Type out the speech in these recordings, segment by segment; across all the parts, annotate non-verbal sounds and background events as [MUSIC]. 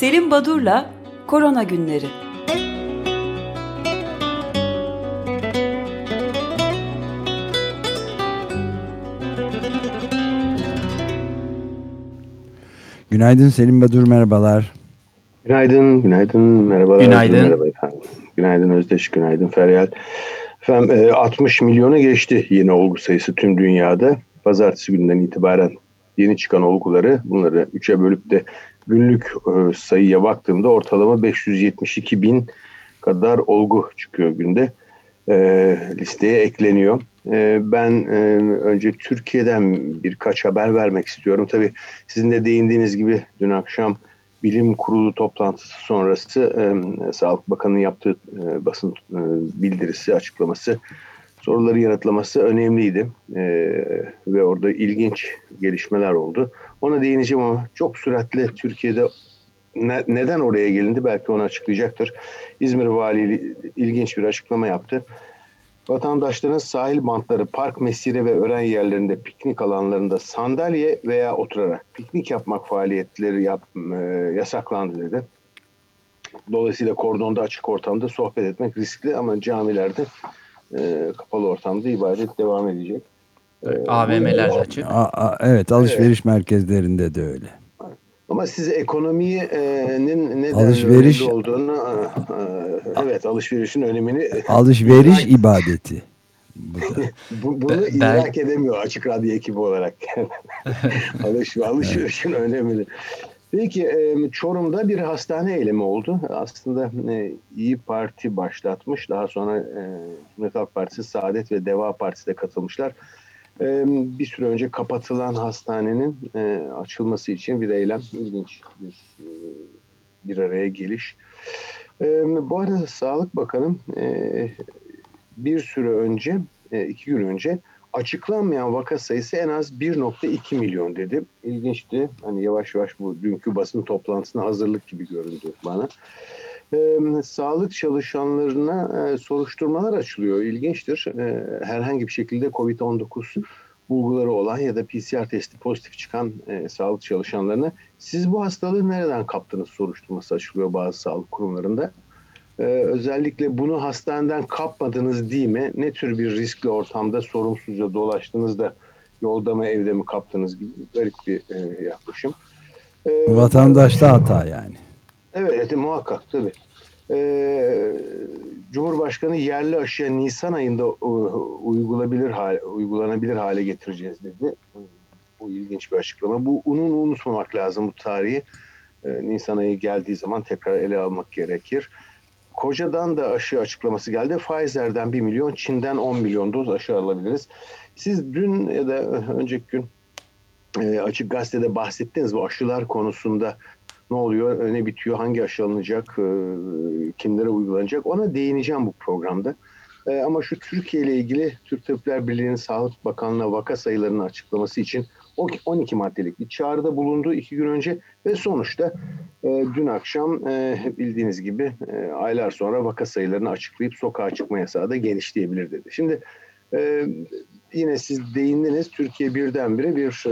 Selim Badur'la Korona Günleri. Günaydın Selim Badur merhabalar. Günaydın, günaydın, merhabalar. Günaydın. Merhaba efendim. Günaydın Özdeş, günaydın Feryal. Efendim 60 e, milyona geçti yeni olgu sayısı tüm dünyada. Pazartesi günden itibaren yeni çıkan olguları bunları 3'e bölüp de günlük e, sayıya baktığımda ortalama 572 bin kadar olgu çıkıyor günde. E, listeye ekleniyor. Ben önce Türkiye'den birkaç haber vermek istiyorum. Tabii sizin de değindiğiniz gibi dün akşam bilim kurulu toplantısı sonrası e, Sağlık Bakanı'nın yaptığı e, basın e, bildirisi, açıklaması, soruları yanıtlaması önemliydi. E, ve orada ilginç gelişmeler oldu. Ona değineceğim ama çok süratli Türkiye'de ne, neden oraya gelindi belki onu açıklayacaktır. İzmir Vali ilginç bir açıklama yaptı. Vatandaşların sahil bantları, park, mesire ve öğren yerlerinde, piknik alanlarında sandalye veya oturarak piknik yapmak faaliyetleri yap, e, yasaklandı dedi. Dolayısıyla kordonda açık ortamda sohbet etmek riskli ama camilerde e, kapalı ortamda ibadet devam edecek. E, AVM'ler açık. A, a, evet alışveriş evet. merkezlerinde de öyle. Ama size ekonominin neden alışveriş olduğunu evet alışverişin önemini alışveriş ibadeti. Bu, bunu ben, idrak edemiyor açık radyo ekibi olarak. [LAUGHS] Alış, alışverişin önemini. Peki Çorum'da bir hastane eylemi oldu. Aslında İyi Parti başlatmış. Daha sonra Cumhuriyet Halk Partisi, Saadet ve Deva Partisi de katılmışlar bir süre önce kapatılan hastanenin açılması için bir eylem ilginç bir, bir araya geliş. Bu arada Sağlık Bakanı bir süre önce, iki gün önce açıklanmayan vaka sayısı en az 1.2 milyon dedi. İlginçti. Hani yavaş yavaş bu dünkü basın toplantısına hazırlık gibi göründü bana e, sağlık çalışanlarına e, soruşturmalar açılıyor. İlginçtir. E, herhangi bir şekilde COVID-19 bulguları olan ya da PCR testi pozitif çıkan e, sağlık çalışanlarına siz bu hastalığı nereden kaptınız soruşturması açılıyor bazı sağlık kurumlarında. Ee, özellikle bunu hastaneden kapmadınız değil mi? Ne tür bir riskli ortamda sorumsuzca dolaştınız da yolda mı evde mi kaptınız gibi garip bir e, yaklaşım. Ee, Vatandaşta hata yani. Evet, muhakkak tabii. Ee, Cumhurbaşkanı yerli aşıya Nisan ayında uygulanabilir hale, uygulanabilir hale getireceğiz dedi. Bu ilginç bir açıklama. Bu unun unutmamak lazım bu tarihi. Ee, Nisan ayı geldiği zaman tekrar ele almak gerekir. Koca'dan da aşı açıklaması geldi. Pfizer'den 1 milyon, Çin'den 10 milyon doz aşı alabiliriz. Siz dün ya da önceki gün e, Açık Gazete'de bahsettiniz bu aşılar konusunda ne oluyor, ne bitiyor, hangi aşı alınacak, e, kimlere uygulanacak ona değineceğim bu programda. E, ama şu Türkiye ile ilgili Türk Tabipler Birliği'nin Sağlık Bakanlığı vaka sayılarını açıklaması için 12 maddelik bir çağrıda bulundu iki gün önce ve sonuçta e, dün akşam bildiğiniz gibi aylar sonra vaka sayılarını açıklayıp sokağa çıkma yasağı da genişleyebilir dedi. Şimdi yine siz değindiniz Türkiye birdenbire bir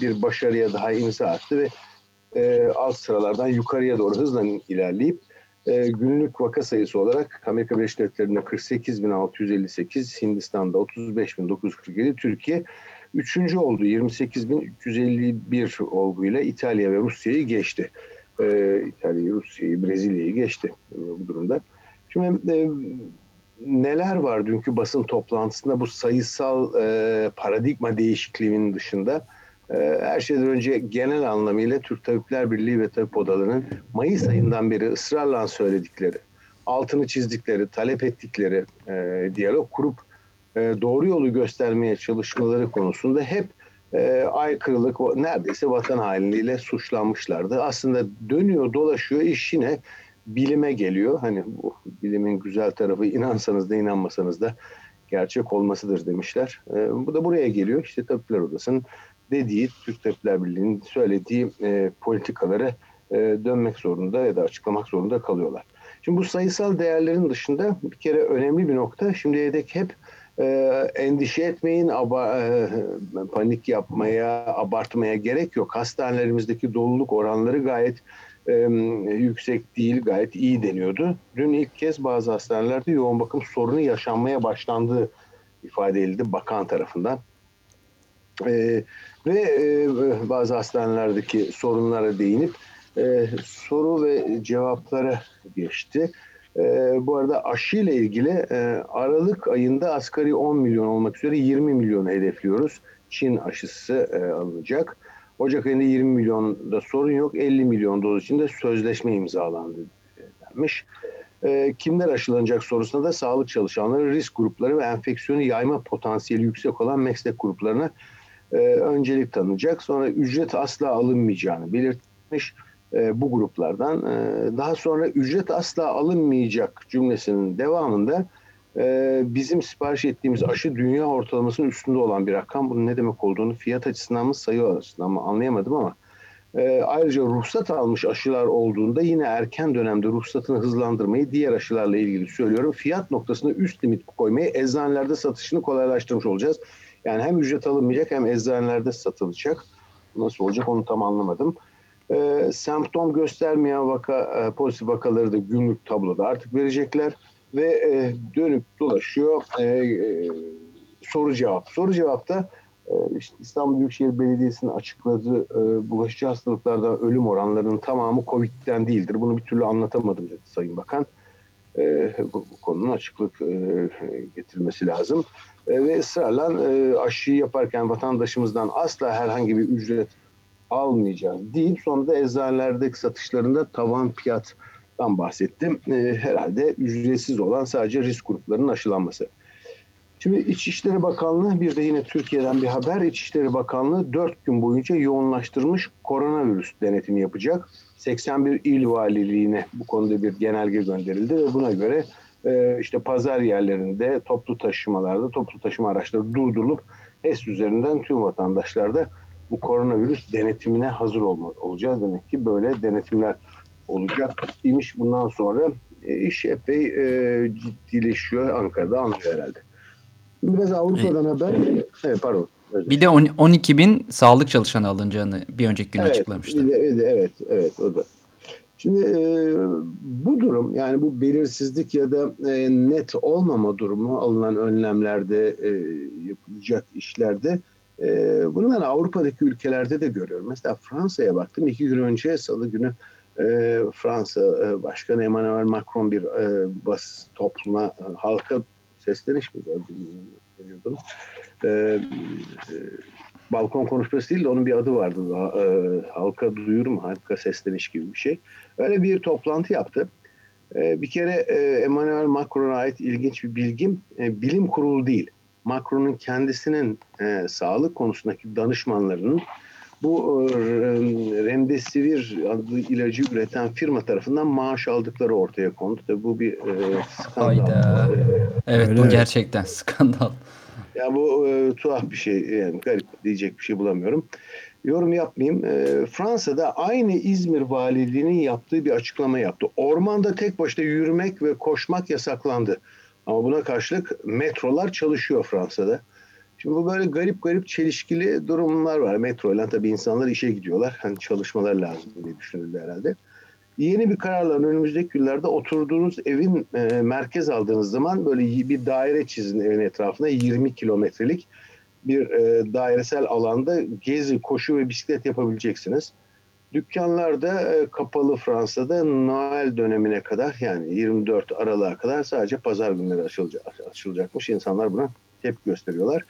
bir başarıya daha imza attı ve e, alt sıralardan yukarıya doğru hızla ilerleyip e, günlük vaka sayısı olarak Amerika Birleşik Devletleri'nde 48.658, Hindistan'da 35.947, Türkiye üçüncü oldu. 28.351 olguyla İtalya ve Rusya'yı geçti. E, İtalya, Rusya'yı, Brezilya'yı geçti e, bu durumda. Şimdi e, neler var dünkü basın toplantısında bu sayısal e, paradigma değişikliğinin dışında? Ee, her şeyden önce genel anlamıyla Türk Tabipler Birliği ve Tabip Odaları'nın Mayıs ayından beri ısrarla söyledikleri, altını çizdikleri, talep ettikleri e, diyalog kurup e, doğru yolu göstermeye çalışmaları konusunda hep e, aykırılık, neredeyse vatan hainiyle suçlanmışlardı. Aslında dönüyor dolaşıyor iş yine bilime geliyor. Hani bu bilimin güzel tarafı inansanız da inanmasanız da gerçek olmasıdır demişler. E, bu da buraya geliyor. İşte Tabipler Odası'nın dediği, Türk Tabipler Birliği'nin söylediği e, politikaları e, dönmek zorunda ya da açıklamak zorunda kalıyorlar. Şimdi bu sayısal değerlerin dışında bir kere önemli bir nokta şimdiye dek hep e, endişe etmeyin, aba, e, panik yapmaya, abartmaya gerek yok. Hastanelerimizdeki doluluk oranları gayet e, yüksek değil, gayet iyi deniyordu. Dün ilk kez bazı hastanelerde yoğun bakım sorunu yaşanmaya başlandığı ifade edildi bakan tarafından. E, ve e, bazı hastanelerdeki sorunlara değinip e, soru ve cevaplara geçti. E, bu arada aşı ile ilgili e, Aralık ayında asgari 10 milyon olmak üzere 20 milyon hedefliyoruz. Çin aşısı e, alınacak. Ocak ayında 20 milyonda sorun yok. 50 milyon doz için de sözleşme imzalandı denmiş. E, kimler aşılanacak sorusunda da sağlık çalışanları, risk grupları ve enfeksiyonu yayma potansiyeli yüksek olan meslek gruplarına e, öncelik tanınacak. Sonra ücret asla alınmayacağını belirtmiş e, bu gruplardan. E, daha sonra ücret asla alınmayacak cümlesinin devamında e, bizim sipariş ettiğimiz aşı dünya ortalamasının üstünde olan bir rakam. Bunun ne demek olduğunu fiyat açısından mı sayı açısından mı anlayamadım ama e, ayrıca ruhsat almış aşılar olduğunda yine erken dönemde ruhsatını hızlandırmayı diğer aşılarla ilgili söylüyorum. Fiyat noktasında üst limit koymayı eczanelerde satışını kolaylaştırmış olacağız. Yani hem ücret alınmayacak hem eczanelerde satılacak. Nasıl olacak onu tam anlamadım. E, semptom göstermeyen vaka, e, pozitif vakaları da günlük tabloda artık verecekler. Ve e, dönüp dolaşıyor e, e, soru cevap. Soru cevapta e, işte İstanbul Büyükşehir Belediyesi'nin açıkladığı e, bulaşıcı hastalıklarda ölüm oranlarının tamamı COVID'den değildir. Bunu bir türlü anlatamadım dedi Sayın Bakan. E, bu, bu konunun açıklık e, getirmesi lazım. E, ve ısrarla e, aşıyı yaparken vatandaşımızdan asla herhangi bir ücret almayacağız deyip sonunda eczanelerdeki satışlarında tavan fiyattan bahsettim. E, herhalde ücretsiz olan sadece risk gruplarının aşılanması. Şimdi İçişleri Bakanlığı bir de yine Türkiye'den bir haber. İçişleri Bakanlığı 4 gün boyunca yoğunlaştırmış koronavirüs denetimi yapacak. 81 il valiliğine bu konuda bir genelge gönderildi ve buna göre e, işte pazar yerlerinde, toplu taşımalarda, toplu taşıma araçları durdurulup HES üzerinden tüm vatandaşlarda bu koronavirüs denetimine hazır olma, olacağız. Demek ki böyle denetimler olacak imiş bundan sonra. E, iş epey e, ciddileşiyor Ankara'da anlıyor herhalde. Biraz Avrupa'dan haber. Evet pardon. Bir de 12 bin sağlık çalışanı alınacağını bir önceki gün evet, açıklamıştı. Evet, evet, evet o da. Şimdi e, bu durum yani bu belirsizlik ya da e, net olmama durumu alınan önlemlerde e, yapılacak işlerde e, bunu ben Avrupa'daki ülkelerde de görüyorum. Mesela Fransa'ya baktım iki gün önce salı günü e, Fransa e, Başkanı Emmanuel Macron bir e, bas topluma e, halka sesleniş mi e, balkon konuşması değil de onun bir adı vardı. E, halka duyurum, halka sesleniş gibi bir şey. Öyle bir toplantı yaptı. Bir kere Emmanuel Macron'a ait ilginç bir bilgim bilim kurulu değil. Macron'un kendisinin e, sağlık konusundaki danışmanlarının bu e, Remdesivir adlı ilacı üreten firma tarafından maaş aldıkları ortaya kondu. Tabii bu bir e, skandal. Hayda. Evet Öyle bu gerçekten skandal. Ya bu e, tuhaf bir şey yani garip diyecek bir şey bulamıyorum. Yorum yapmayayım. E, Fransa'da aynı İzmir valiliğinin yaptığı bir açıklama yaptı. Ormanda tek başına yürümek ve koşmak yasaklandı. Ama buna karşılık metrolar çalışıyor Fransa'da. Şimdi bu böyle garip garip çelişkili durumlar var. Metro ile tabii insanlar işe gidiyorlar. Hani çalışmalar lazım diye düşünüldü herhalde. Yeni bir kararla önümüzdeki günlerde oturduğunuz evin e, merkez aldığınız zaman böyle bir daire çizin evin etrafına 20 kilometrelik bir e, dairesel alanda gezi, koşu ve bisiklet yapabileceksiniz. Dükkanlar da e, kapalı Fransa'da Noel dönemine kadar yani 24 Aralık'a kadar sadece pazar günleri açılacak, açılacakmış. İnsanlar buna tepki gösteriyorlar.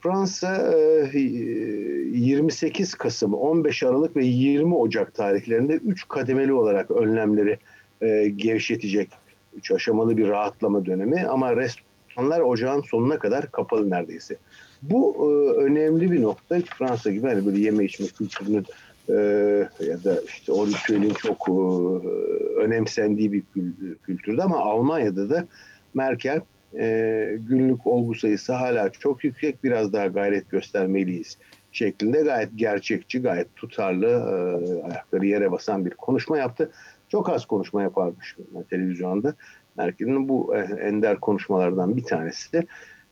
Fransa 28 e, Kasım, 15 Aralık ve 20 Ocak tarihlerinde 3 kademeli olarak önlemleri e, gevşetecek. 3 aşamalı bir rahatlama dönemi ama restoranlar ocağın sonuna kadar kapalı neredeyse. Bu e, önemli bir nokta. Fransa gibi hani böyle yeme içme kültürünü ya da işte o ritüelin çok önemsendiği bir kültürde ama Almanya'da da Merkel e, günlük olgu sayısı hala çok yüksek biraz daha gayret göstermeliyiz şeklinde gayet gerçekçi, gayet tutarlı, e, ayakları yere basan bir konuşma yaptı. Çok az konuşma yaparmış televizyonda. Merkel'in bu e, ender konuşmalardan bir tanesi de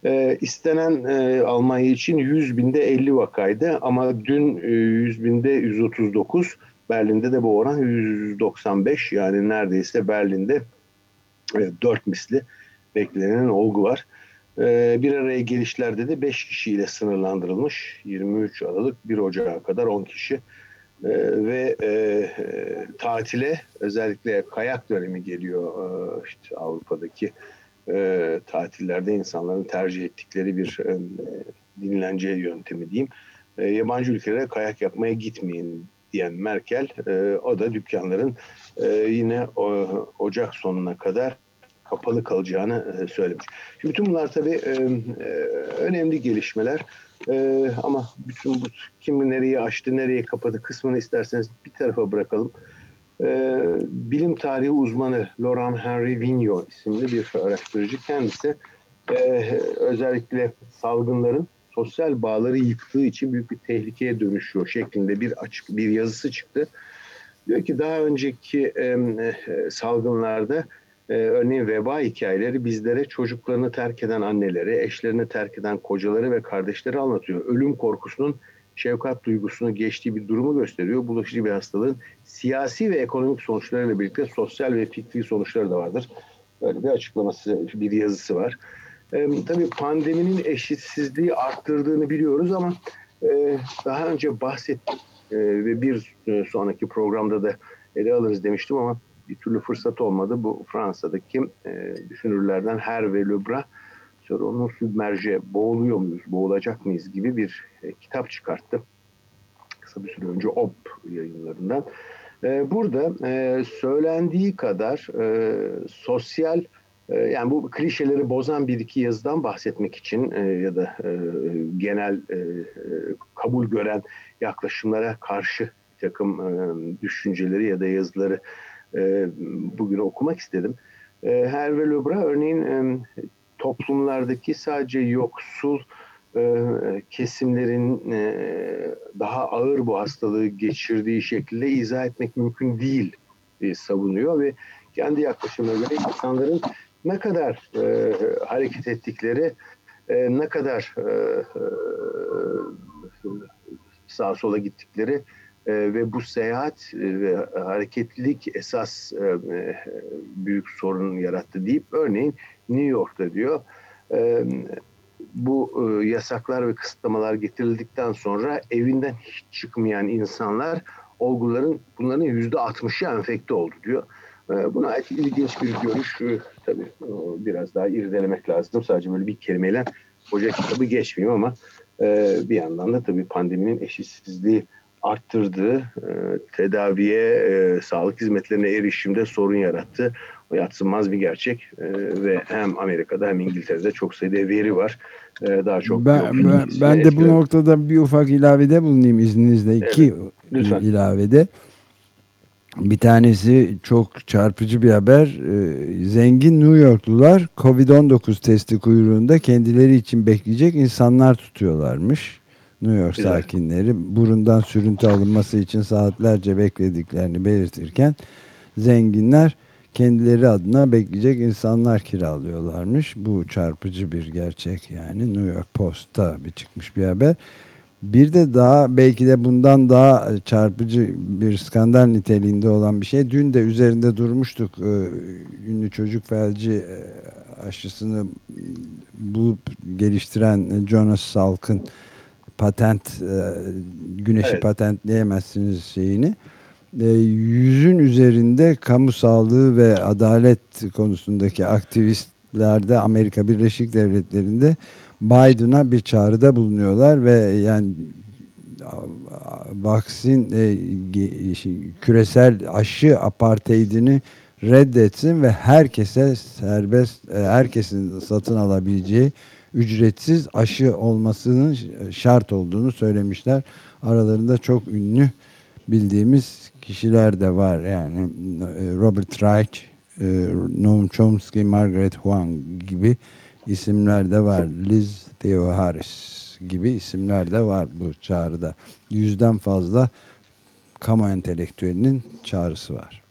E, istenen e, Almanya için 100 binde 50 vakaydı ama dün e, 100 binde 139. Berlin'de de bu oran 195 yani neredeyse Berlin'de e, 4 misli beklenen olgu var. E, bir araya gelişlerde de 5 kişiyle sınırlandırılmış. 23 Aralık 1 Ocak'a kadar 10 kişi. E, ve e, tatile özellikle kayak dönemi geliyor e, işte Avrupa'daki e, tatillerde insanların tercih ettikleri bir e, dinlence yöntemi diyeyim. E, yabancı ülkelere kayak yapmaya gitmeyin diyen Merkel e, o da dükkanların e, yine o, Ocak sonuna kadar kapalı kalacağını e, söylemiş. Şimdi bütün bunlar tabii e, e, önemli gelişmeler e, ama bütün bu kim nereye açtı, nereye kapadı kısmını isterseniz bir tarafa bırakalım. E, bilim tarihi uzmanı Laurent Henry Vigneault isimli bir araştırıcı kendisi e, özellikle salgınların sosyal bağları yıktığı için büyük bir tehlikeye dönüşüyor şeklinde bir açık bir yazısı çıktı. Diyor ki daha önceki e, salgınlarda e, örneğin veba hikayeleri bizlere çocuklarını terk eden anneleri, eşlerini terk eden kocaları ve kardeşleri anlatıyor. Ölüm korkusunun şefkat duygusunu geçtiği bir durumu gösteriyor. Bulaşıcı bir hastalığın siyasi ve ekonomik sonuçlarıyla birlikte sosyal ve fikri sonuçları da vardır. Böyle bir açıklaması, bir yazısı var. E, tabii pandeminin eşitsizliği arttırdığını biliyoruz ama e, daha önce bahsettim e, ve bir e, sonraki programda da ele alırız demiştim ama bir türlü fırsat olmadı. Bu Fransa'daki e, düşünürlerden Hervé Lebras Sorunu submerje boğuluyor muyuz, boğulacak mıyız gibi bir e, kitap çıkarttı. Kısa bir süre önce OP yayınlarından. E, burada e, söylendiği kadar e, sosyal e, yani bu klişeleri bozan bir iki yazıdan bahsetmek için e, ya da e, genel e, kabul gören yaklaşımlara karşı takım e, düşünceleri ya da yazıları e, bugün okumak istedim. E, Hervé Lebras örneğin e, toplumlardaki sadece yoksul e, kesimlerin e, daha ağır bu hastalığı geçirdiği şekilde izah etmek mümkün değil diye savunuyor ve kendi yaklaşımına göre insanların ne kadar e, hareket ettikleri, e, ne kadar e, e, sağa sola gittikleri e, ve bu seyahat e, ve hareketlilik esas e, e, büyük sorun yarattı deyip örneğin New York'ta diyor e, bu e, yasaklar ve kısıtlamalar getirildikten sonra evinden hiç çıkmayan insanlar olguların bunların yüzde altmışı enfekte oldu diyor. E, buna ait ilginç bir görüş. E, tabii biraz daha irdelemek lazım. Sadece böyle bir kelimeyle hoca kitabı geçmeyeyim ama e, bir yandan da tabii pandeminin eşitsizliği arttırdığı e, tedaviye, e, sağlık hizmetlerine erişimde sorun yarattı. O yatsınmaz bir gerçek e, ve hem Amerika'da hem İngiltere'de çok sayıda veri var. E, daha çok ben, ben, ben de bu noktada bir ufak ilavede bulunayım izninizle. iki evet, ilavede. Bir tanesi çok çarpıcı bir haber. Zengin New Yorklular Covid-19 testi kuyruğunda kendileri için bekleyecek insanlar tutuyorlarmış. New York Güzel. sakinleri burundan sürüntü alınması için saatlerce beklediklerini belirtirken zenginler kendileri adına bekleyecek insanlar kiralıyorlarmış. Bu çarpıcı bir gerçek yani New York Post'ta bir çıkmış bir haber. Bir de daha belki de bundan daha çarpıcı bir skandal niteliğinde olan bir şey. Dün de üzerinde durmuştuk. Ee, ünlü çocuk felci e, aşısını bulup geliştiren Jonas Salk'ın patent e, güneşi evet. patentleyemezsiniz şeyini. E, yüzün üzerinde kamu sağlığı ve adalet konusundaki aktivistlerde Amerika Birleşik Devletleri'nde Biden'a bir çağrıda bulunuyorlar ve yani vaksin e, küresel aşı apartheidini reddetsin ve herkese serbest herkesin satın alabileceği ücretsiz aşı olmasının şart olduğunu söylemişler. Aralarında çok ünlü bildiğimiz kişiler de var. Yani e, Robert Reich, e, Noam Chomsky, Margaret Huang gibi isimler de var. Liz Theoharis gibi isimler de var bu çağrıda. Yüzden fazla kamu entelektüelinin çağrısı var.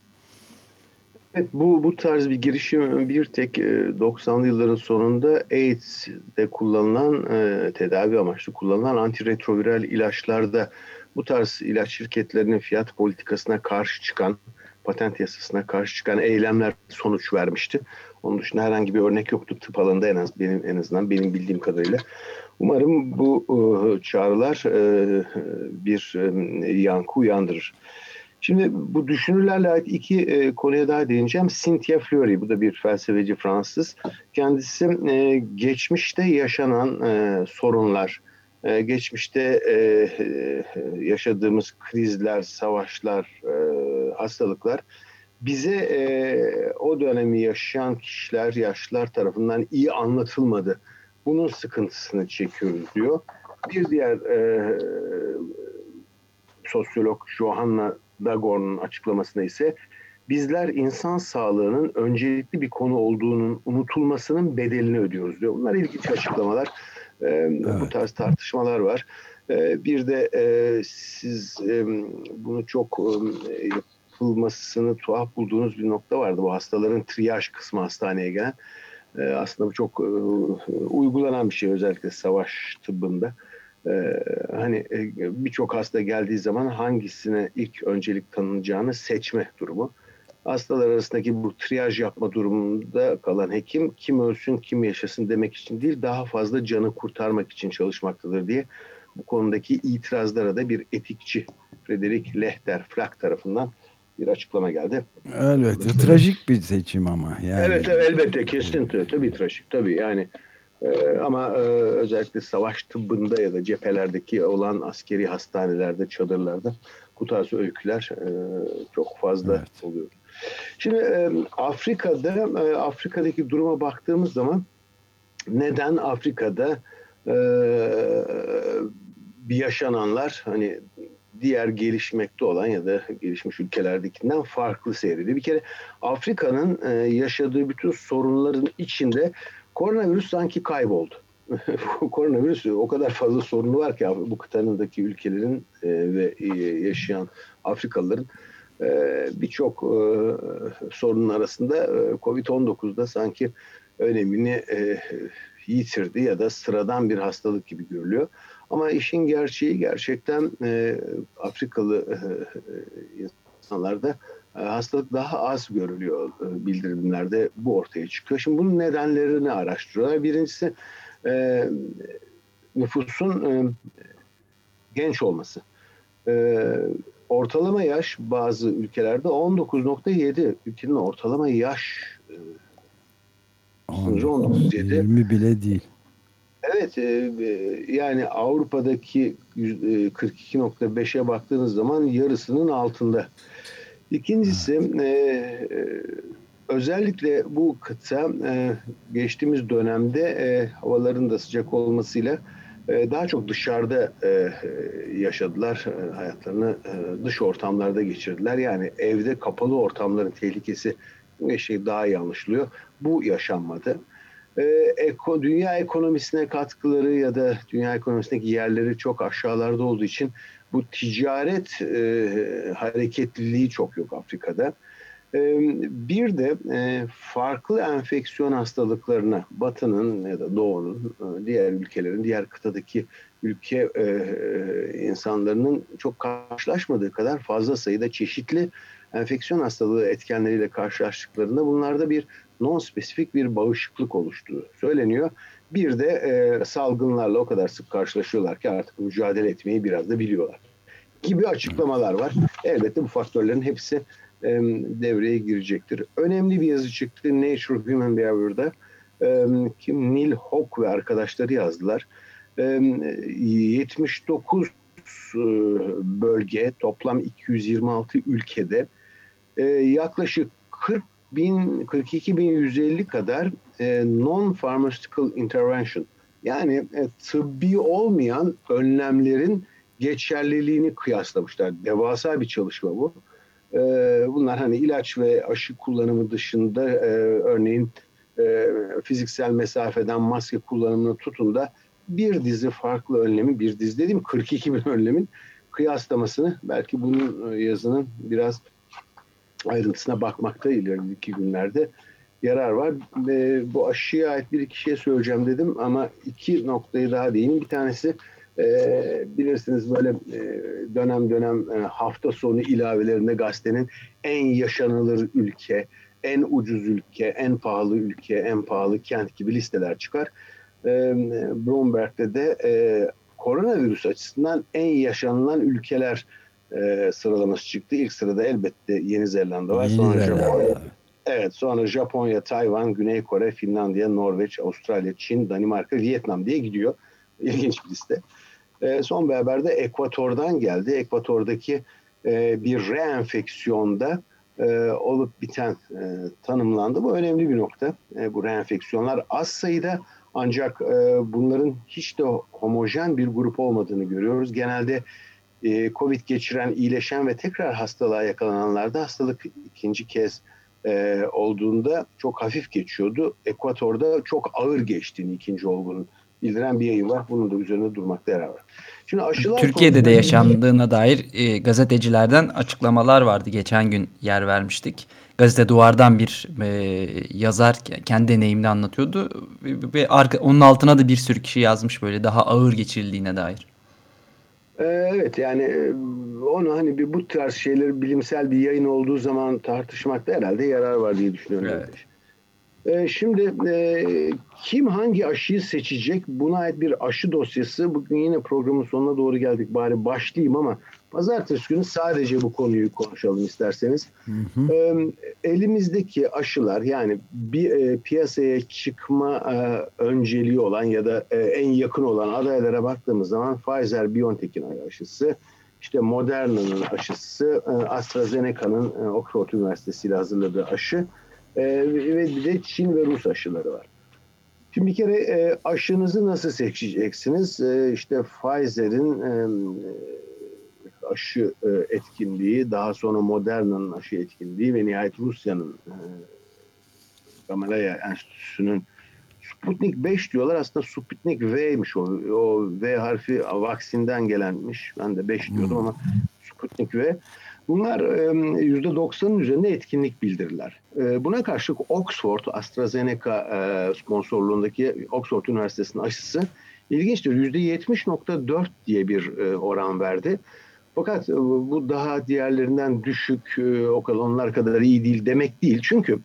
Evet, bu, bu tarz bir girişim bir tek 90'lı yılların sonunda AIDS'de kullanılan, tedavi amaçlı kullanılan antiretroviral ilaçlarda bu tarz ilaç şirketlerinin fiyat politikasına karşı çıkan, patent yasasına karşı çıkan eylemler sonuç vermişti. Onun dışında herhangi bir örnek yoktu tıp alanında en az benim en azından benim bildiğim kadarıyla. Umarım bu e, çağrılar e, bir e, yankı uyandırır. Şimdi bu düşünürlerle ait iki e, konuya daha değineceğim. Cynthia Fleury, bu da bir felsefeci Fransız. Kendisi e, geçmişte yaşanan e, sorunlar, e, geçmişte e, e, yaşadığımız krizler, savaşlar, e, hastalıklar bize e, o dönemi yaşayan kişiler, yaşlılar tarafından iyi anlatılmadı. Bunun sıkıntısını çekiyoruz diyor. Bir diğer e, sosyolog Johanna Dagor'un açıklamasında ise bizler insan sağlığının öncelikli bir konu olduğunun unutulmasının bedelini ödüyoruz diyor. Bunlar ilginç açıklamalar. Ee, evet. Bu tarz tartışmalar var. Ee, bir de e, siz e, bunu çok e, yapılmasını tuhaf bulduğunuz bir nokta vardı. Bu hastaların triyaj kısmı hastaneye gelen. Aslında bu çok uygulanan bir şey özellikle savaş tıbbında. Hani birçok hasta geldiği zaman hangisine ilk öncelik tanınacağını seçme durumu hastalar arasındaki bu triyaj yapma durumunda kalan hekim kim ölsün kim yaşasın demek için değil daha fazla canı kurtarmak için çalışmaktadır diye bu konudaki itirazlara da bir etikçi Frederick Lehter Flack tarafından bir açıklama geldi. Elbette. Trajik bir seçim ama. Yani. Evet elbette kesinlikle. Tabii trajik. Tabii yani ee, ama e, özellikle savaş tıbbında ya da cephelerdeki olan askeri hastanelerde, çadırlarda bu tarz öyküler e, çok fazla evet. oluyor. Şimdi e, Afrika'da e, Afrika'daki duruma baktığımız zaman neden Afrika'da e, bir yaşananlar hani diğer gelişmekte olan ya da gelişmiş ülkelerdekinden farklı seyrediyor. Bir kere Afrika'nın e, yaşadığı bütün sorunların içinde koronavirüs sanki kayboldu. [LAUGHS] koronavirüs o kadar fazla sorunu var ki bu kıtanındaki ülkelerin e, ve e, yaşayan Afrikalıların ee, birçok e, sorunun arasında e, Covid-19'da sanki önemini e, yitirdi ya da sıradan bir hastalık gibi görülüyor. Ama işin gerçeği gerçekten Afrikalı insanlarda hastalık daha az görülüyor bildirimlerde bu ortaya çıkıyor. Şimdi bunun nedenlerini araştırıyorlar. Birincisi nüfusun genç olması ortalama yaş bazı ülkelerde 19.7 ülkenin ortalama yaş e, sınırı 19.7 20 bile değil. Evet e, yani Avrupa'daki 42.5'e baktığınız zaman yarısının altında. İkincisi e, özellikle bu kıta geçtiğimiz dönemde havaların da sıcak olmasıyla ee, daha çok dışarıda e, yaşadılar e, hayatlarını e, dış ortamlarda geçirdiler. Yani evde kapalı ortamların tehlikesi şey daha iyi anlaşılıyor. Bu yaşanmadı. Eko, dünya ekonomisine katkıları ya da dünya ekonomisindeki yerleri çok aşağılarda olduğu için bu ticaret e, hareketliliği çok yok Afrika'da. Bir de farklı enfeksiyon hastalıklarına Batı'nın ya da Doğu'nun, diğer ülkelerin, diğer kıtadaki ülke insanlarının çok karşılaşmadığı kadar fazla sayıda çeşitli enfeksiyon hastalığı etkenleriyle karşılaştıklarında bunlarda bir non-spesifik bir bağışıklık oluştuğu söyleniyor. Bir de e, salgınlarla o kadar sık karşılaşıyorlar ki artık mücadele etmeyi biraz da biliyorlar gibi açıklamalar var. Elbette bu faktörlerin hepsi devreye girecektir. Önemli bir yazı çıktı Nature Human Behavior'da. Kim Neil Hock ve arkadaşları yazdılar. 79 bölge toplam 226 ülkede yaklaşık 40 bin 42 bin 150 kadar non-pharmaceutical intervention yani e, tıbbi olmayan önlemlerin geçerliliğini kıyaslamışlar. Devasa bir çalışma bu. Ee, bunlar hani ilaç ve aşı kullanımı dışında e, örneğin e, fiziksel mesafeden maske kullanımını tutun da bir dizi farklı önlemi, bir dizi dediğim 42 bin [LAUGHS] önlemin kıyaslamasını belki bunun e, yazının biraz ayrıntısına bakmakta ileriki günlerde yarar var. E, bu aşıya ait bir iki şey söyleyeceğim dedim ama iki noktayı daha değineyim. Bir tanesi e, bilirsiniz böyle e, dönem dönem e, hafta sonu ilavelerinde gazetenin en yaşanılır ülke, en ucuz ülke, en pahalı ülke, en pahalı kent gibi listeler çıkar. E, Bloomberg'de de e, koronavirüs açısından en yaşanılan ülkeler e, sıralaması çıktı. İlk sırada elbette Yeni Zelanda var. Sonra Japonya. Evet sonra Japonya, Tayvan, Güney Kore, Finlandiya, Norveç, Avustralya, Çin, Danimarka, Vietnam diye gidiyor. [LAUGHS] İlginç bir liste. E, son bir haber de Ekvator'dan geldi. Ekvator'daki e, bir reenfeksiyonda e, olup biten e, tanımlandı. Bu önemli bir nokta. E, bu reenfeksiyonlar az sayıda ancak e, bunların hiç de homojen bir grup olmadığını görüyoruz. Genelde e, Covid geçiren, iyileşen ve tekrar hastalığa yakalananlarda hastalık ikinci kez e, olduğunda çok hafif geçiyordu. Ekvator'da çok ağır geçtiğini ikinci olgunun bildiren bir yayın var. Bunun da üzerinde durmakta yarar var. Şimdi aşılar Türkiye'de de yaşandığına dair e, gazetecilerden açıklamalar vardı. Geçen gün yer vermiştik. Gazete Duvar'dan bir e, yazar kendi deneyimini anlatıyordu. Ve arka, onun altına da bir sürü kişi yazmış böyle daha ağır geçirildiğine dair. Ee, evet yani e, onu hani bir bu tarz şeyleri bilimsel bir yayın olduğu zaman tartışmakta herhalde yarar var diye düşünüyorum. Evet. Ee, şimdi e, kim hangi aşıyı seçecek buna ait bir aşı dosyası bugün yine programın sonuna doğru geldik bari başlayayım ama pazartesi günü sadece bu konuyu konuşalım isterseniz. Hı hı. Ee, elimizdeki aşılar yani bir e, piyasaya çıkma e, önceliği olan ya da e, en yakın olan adaylara baktığımız zaman Pfizer BioNTech'in aşısı işte Moderna'nın aşısı, e, AstraZeneca'nın e, Oxford Üniversitesi ile hazırladığı aşı e, ve bir de Çin ve Rus aşıları var. Şimdi bir kere e, aşınızı nasıl seçeceksiniz? E, işte Pfizer'in e, aşı e, etkinliği, daha sonra Moderna'nın aşı etkinliği ve nihayet Rusya'nın e, Gamalaya Enstitüsü'nün Sputnik 5 diyorlar. Aslında Sputnik V'ymiş o. O V harfi vaksinden gelenmiş. Ben de 5 diyordum ama Sputnik V. Bunlar %90'ın üzerinde etkinlik bildirirler. Buna karşılık Oxford, AstraZeneca sponsorluğundaki Oxford Üniversitesi'nin aşısı ilginçtir. %70.4 diye bir oran verdi. Fakat bu daha diğerlerinden düşük, o kadar onlar kadar iyi değil demek değil. Çünkü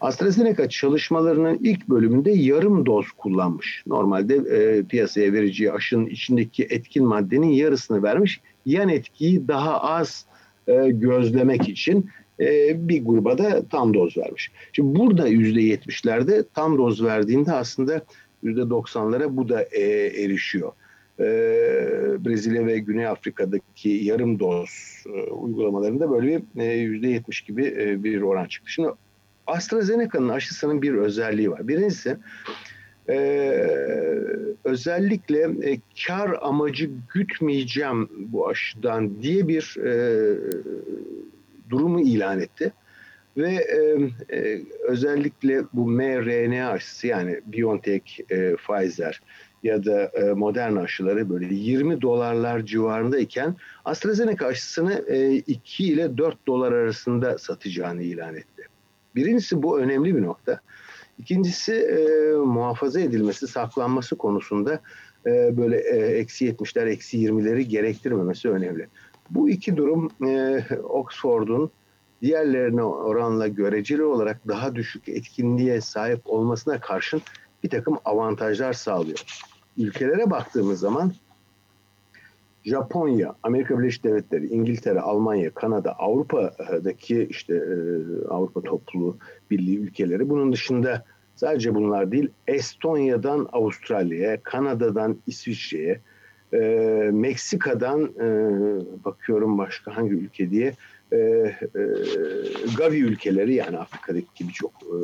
AstraZeneca çalışmalarının ilk bölümünde yarım doz kullanmış. Normalde e, piyasaya vereceği aşının içindeki etkin maddenin yarısını vermiş. Yan etkiyi daha az e, gözlemek için e, bir gruba da tam doz vermiş. Şimdi burada yüzde yetmişlerde tam doz verdiğinde aslında yüzde doksanlara bu da e, erişiyor. Brezilya ve Güney Afrika'daki yarım doz uygulamalarında böyle bir yüzde yetmiş gibi bir oran çıktı. Şimdi AstraZeneca'nın aşısının bir özelliği var. Birincisi e, özellikle e, kar amacı gütmeyeceğim bu aşıdan diye bir e, durumu ilan etti. Ve e, e, özellikle bu mRNA aşısı yani BioNTech, e, Pfizer ya da e, Moderna aşıları böyle 20 dolarlar civarındayken AstraZeneca aşısını e, 2 ile 4 dolar arasında satacağını ilan etti. Birincisi bu önemli bir nokta. İkincisi e, muhafaza edilmesi, saklanması konusunda e, böyle e, eksi 70'ler, eksi 20'leri gerektirmemesi önemli. Bu iki durum e, Oxford'un diğerlerine oranla göreceli olarak daha düşük etkinliğe sahip olmasına karşın bir takım avantajlar sağlıyor. Ülkelere baktığımız zaman Japonya, Amerika Birleşik Devletleri, İngiltere, Almanya, Kanada, Avrupa'daki işte e, Avrupa Topluluğu Birliği ülkeleri bunun dışında sadece bunlar değil Estonya'dan Avustralya'ya, Kanada'dan İsviçre'ye, e, Meksika'dan e, bakıyorum başka hangi ülke diye e, e, Gavi ülkeleri yani Afrika'daki birçok e,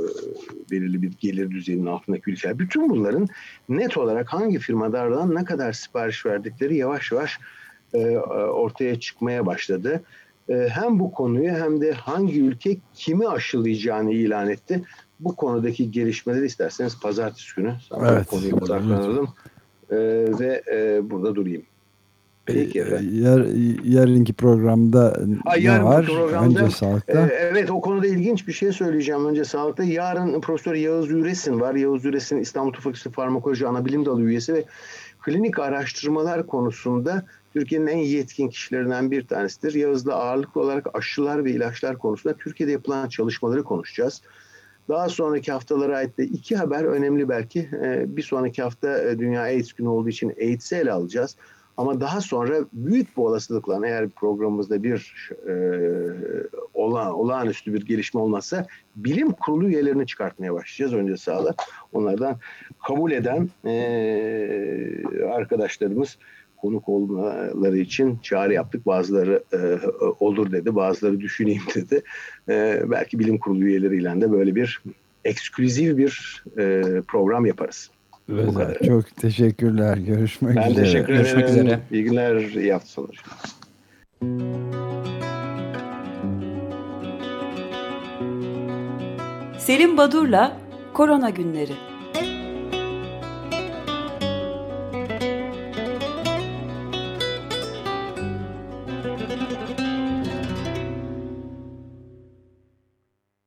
belirli bir gelir düzeyinin altındaki ülkeler. Bütün bunların net olarak hangi firmalardan ne kadar sipariş verdikleri yavaş yavaş e, ortaya çıkmaya başladı. E, hem bu konuyu hem de hangi ülke kimi aşılayacağını ilan etti. Bu konudaki gelişmeleri isterseniz pazartesi günü evet, konuyu odaklanalım e, ve e, burada durayım. Peki Yar, yarınki programda ha, ne yarın var? Programda, Önce sağlıkta. E, evet o konuda ilginç bir şey söyleyeceğim önce sağlıkta. Yarın Profesör Yağız Üresin var. Yağız Üresin İstanbul Tıp Fakültesi Farmakoloji Anabilim Dalı üyesi ve klinik araştırmalar konusunda Türkiye'nin en yetkin kişilerinden bir tanesidir. Yağız'la ağırlıklı olarak aşılar ve ilaçlar konusunda Türkiye'de yapılan çalışmaları konuşacağız. Daha sonraki haftalara ait de iki haber önemli belki. E, bir sonraki hafta e, Dünya AIDS günü olduğu için AIDS'i ele alacağız. Ama daha sonra büyük bir olasılıkla eğer programımızda bir e, ola, olağanüstü bir gelişme olmazsa bilim kurulu üyelerini çıkartmaya başlayacağız önce sağlar. Onlardan kabul eden e, arkadaşlarımız konuk olmaları için çağrı yaptık. Bazıları e, olur dedi, bazıları düşüneyim dedi. E, belki bilim kurulu üyeleriyle de böyle bir ekskluzif bir e, program yaparız. Bu kadar. Çok teşekkürler. Görüşmek ben üzere. Ben teşekkür ederim. Görüşmek üzere. İyi günler, iyi hafta Selim Badur'la Korona Günleri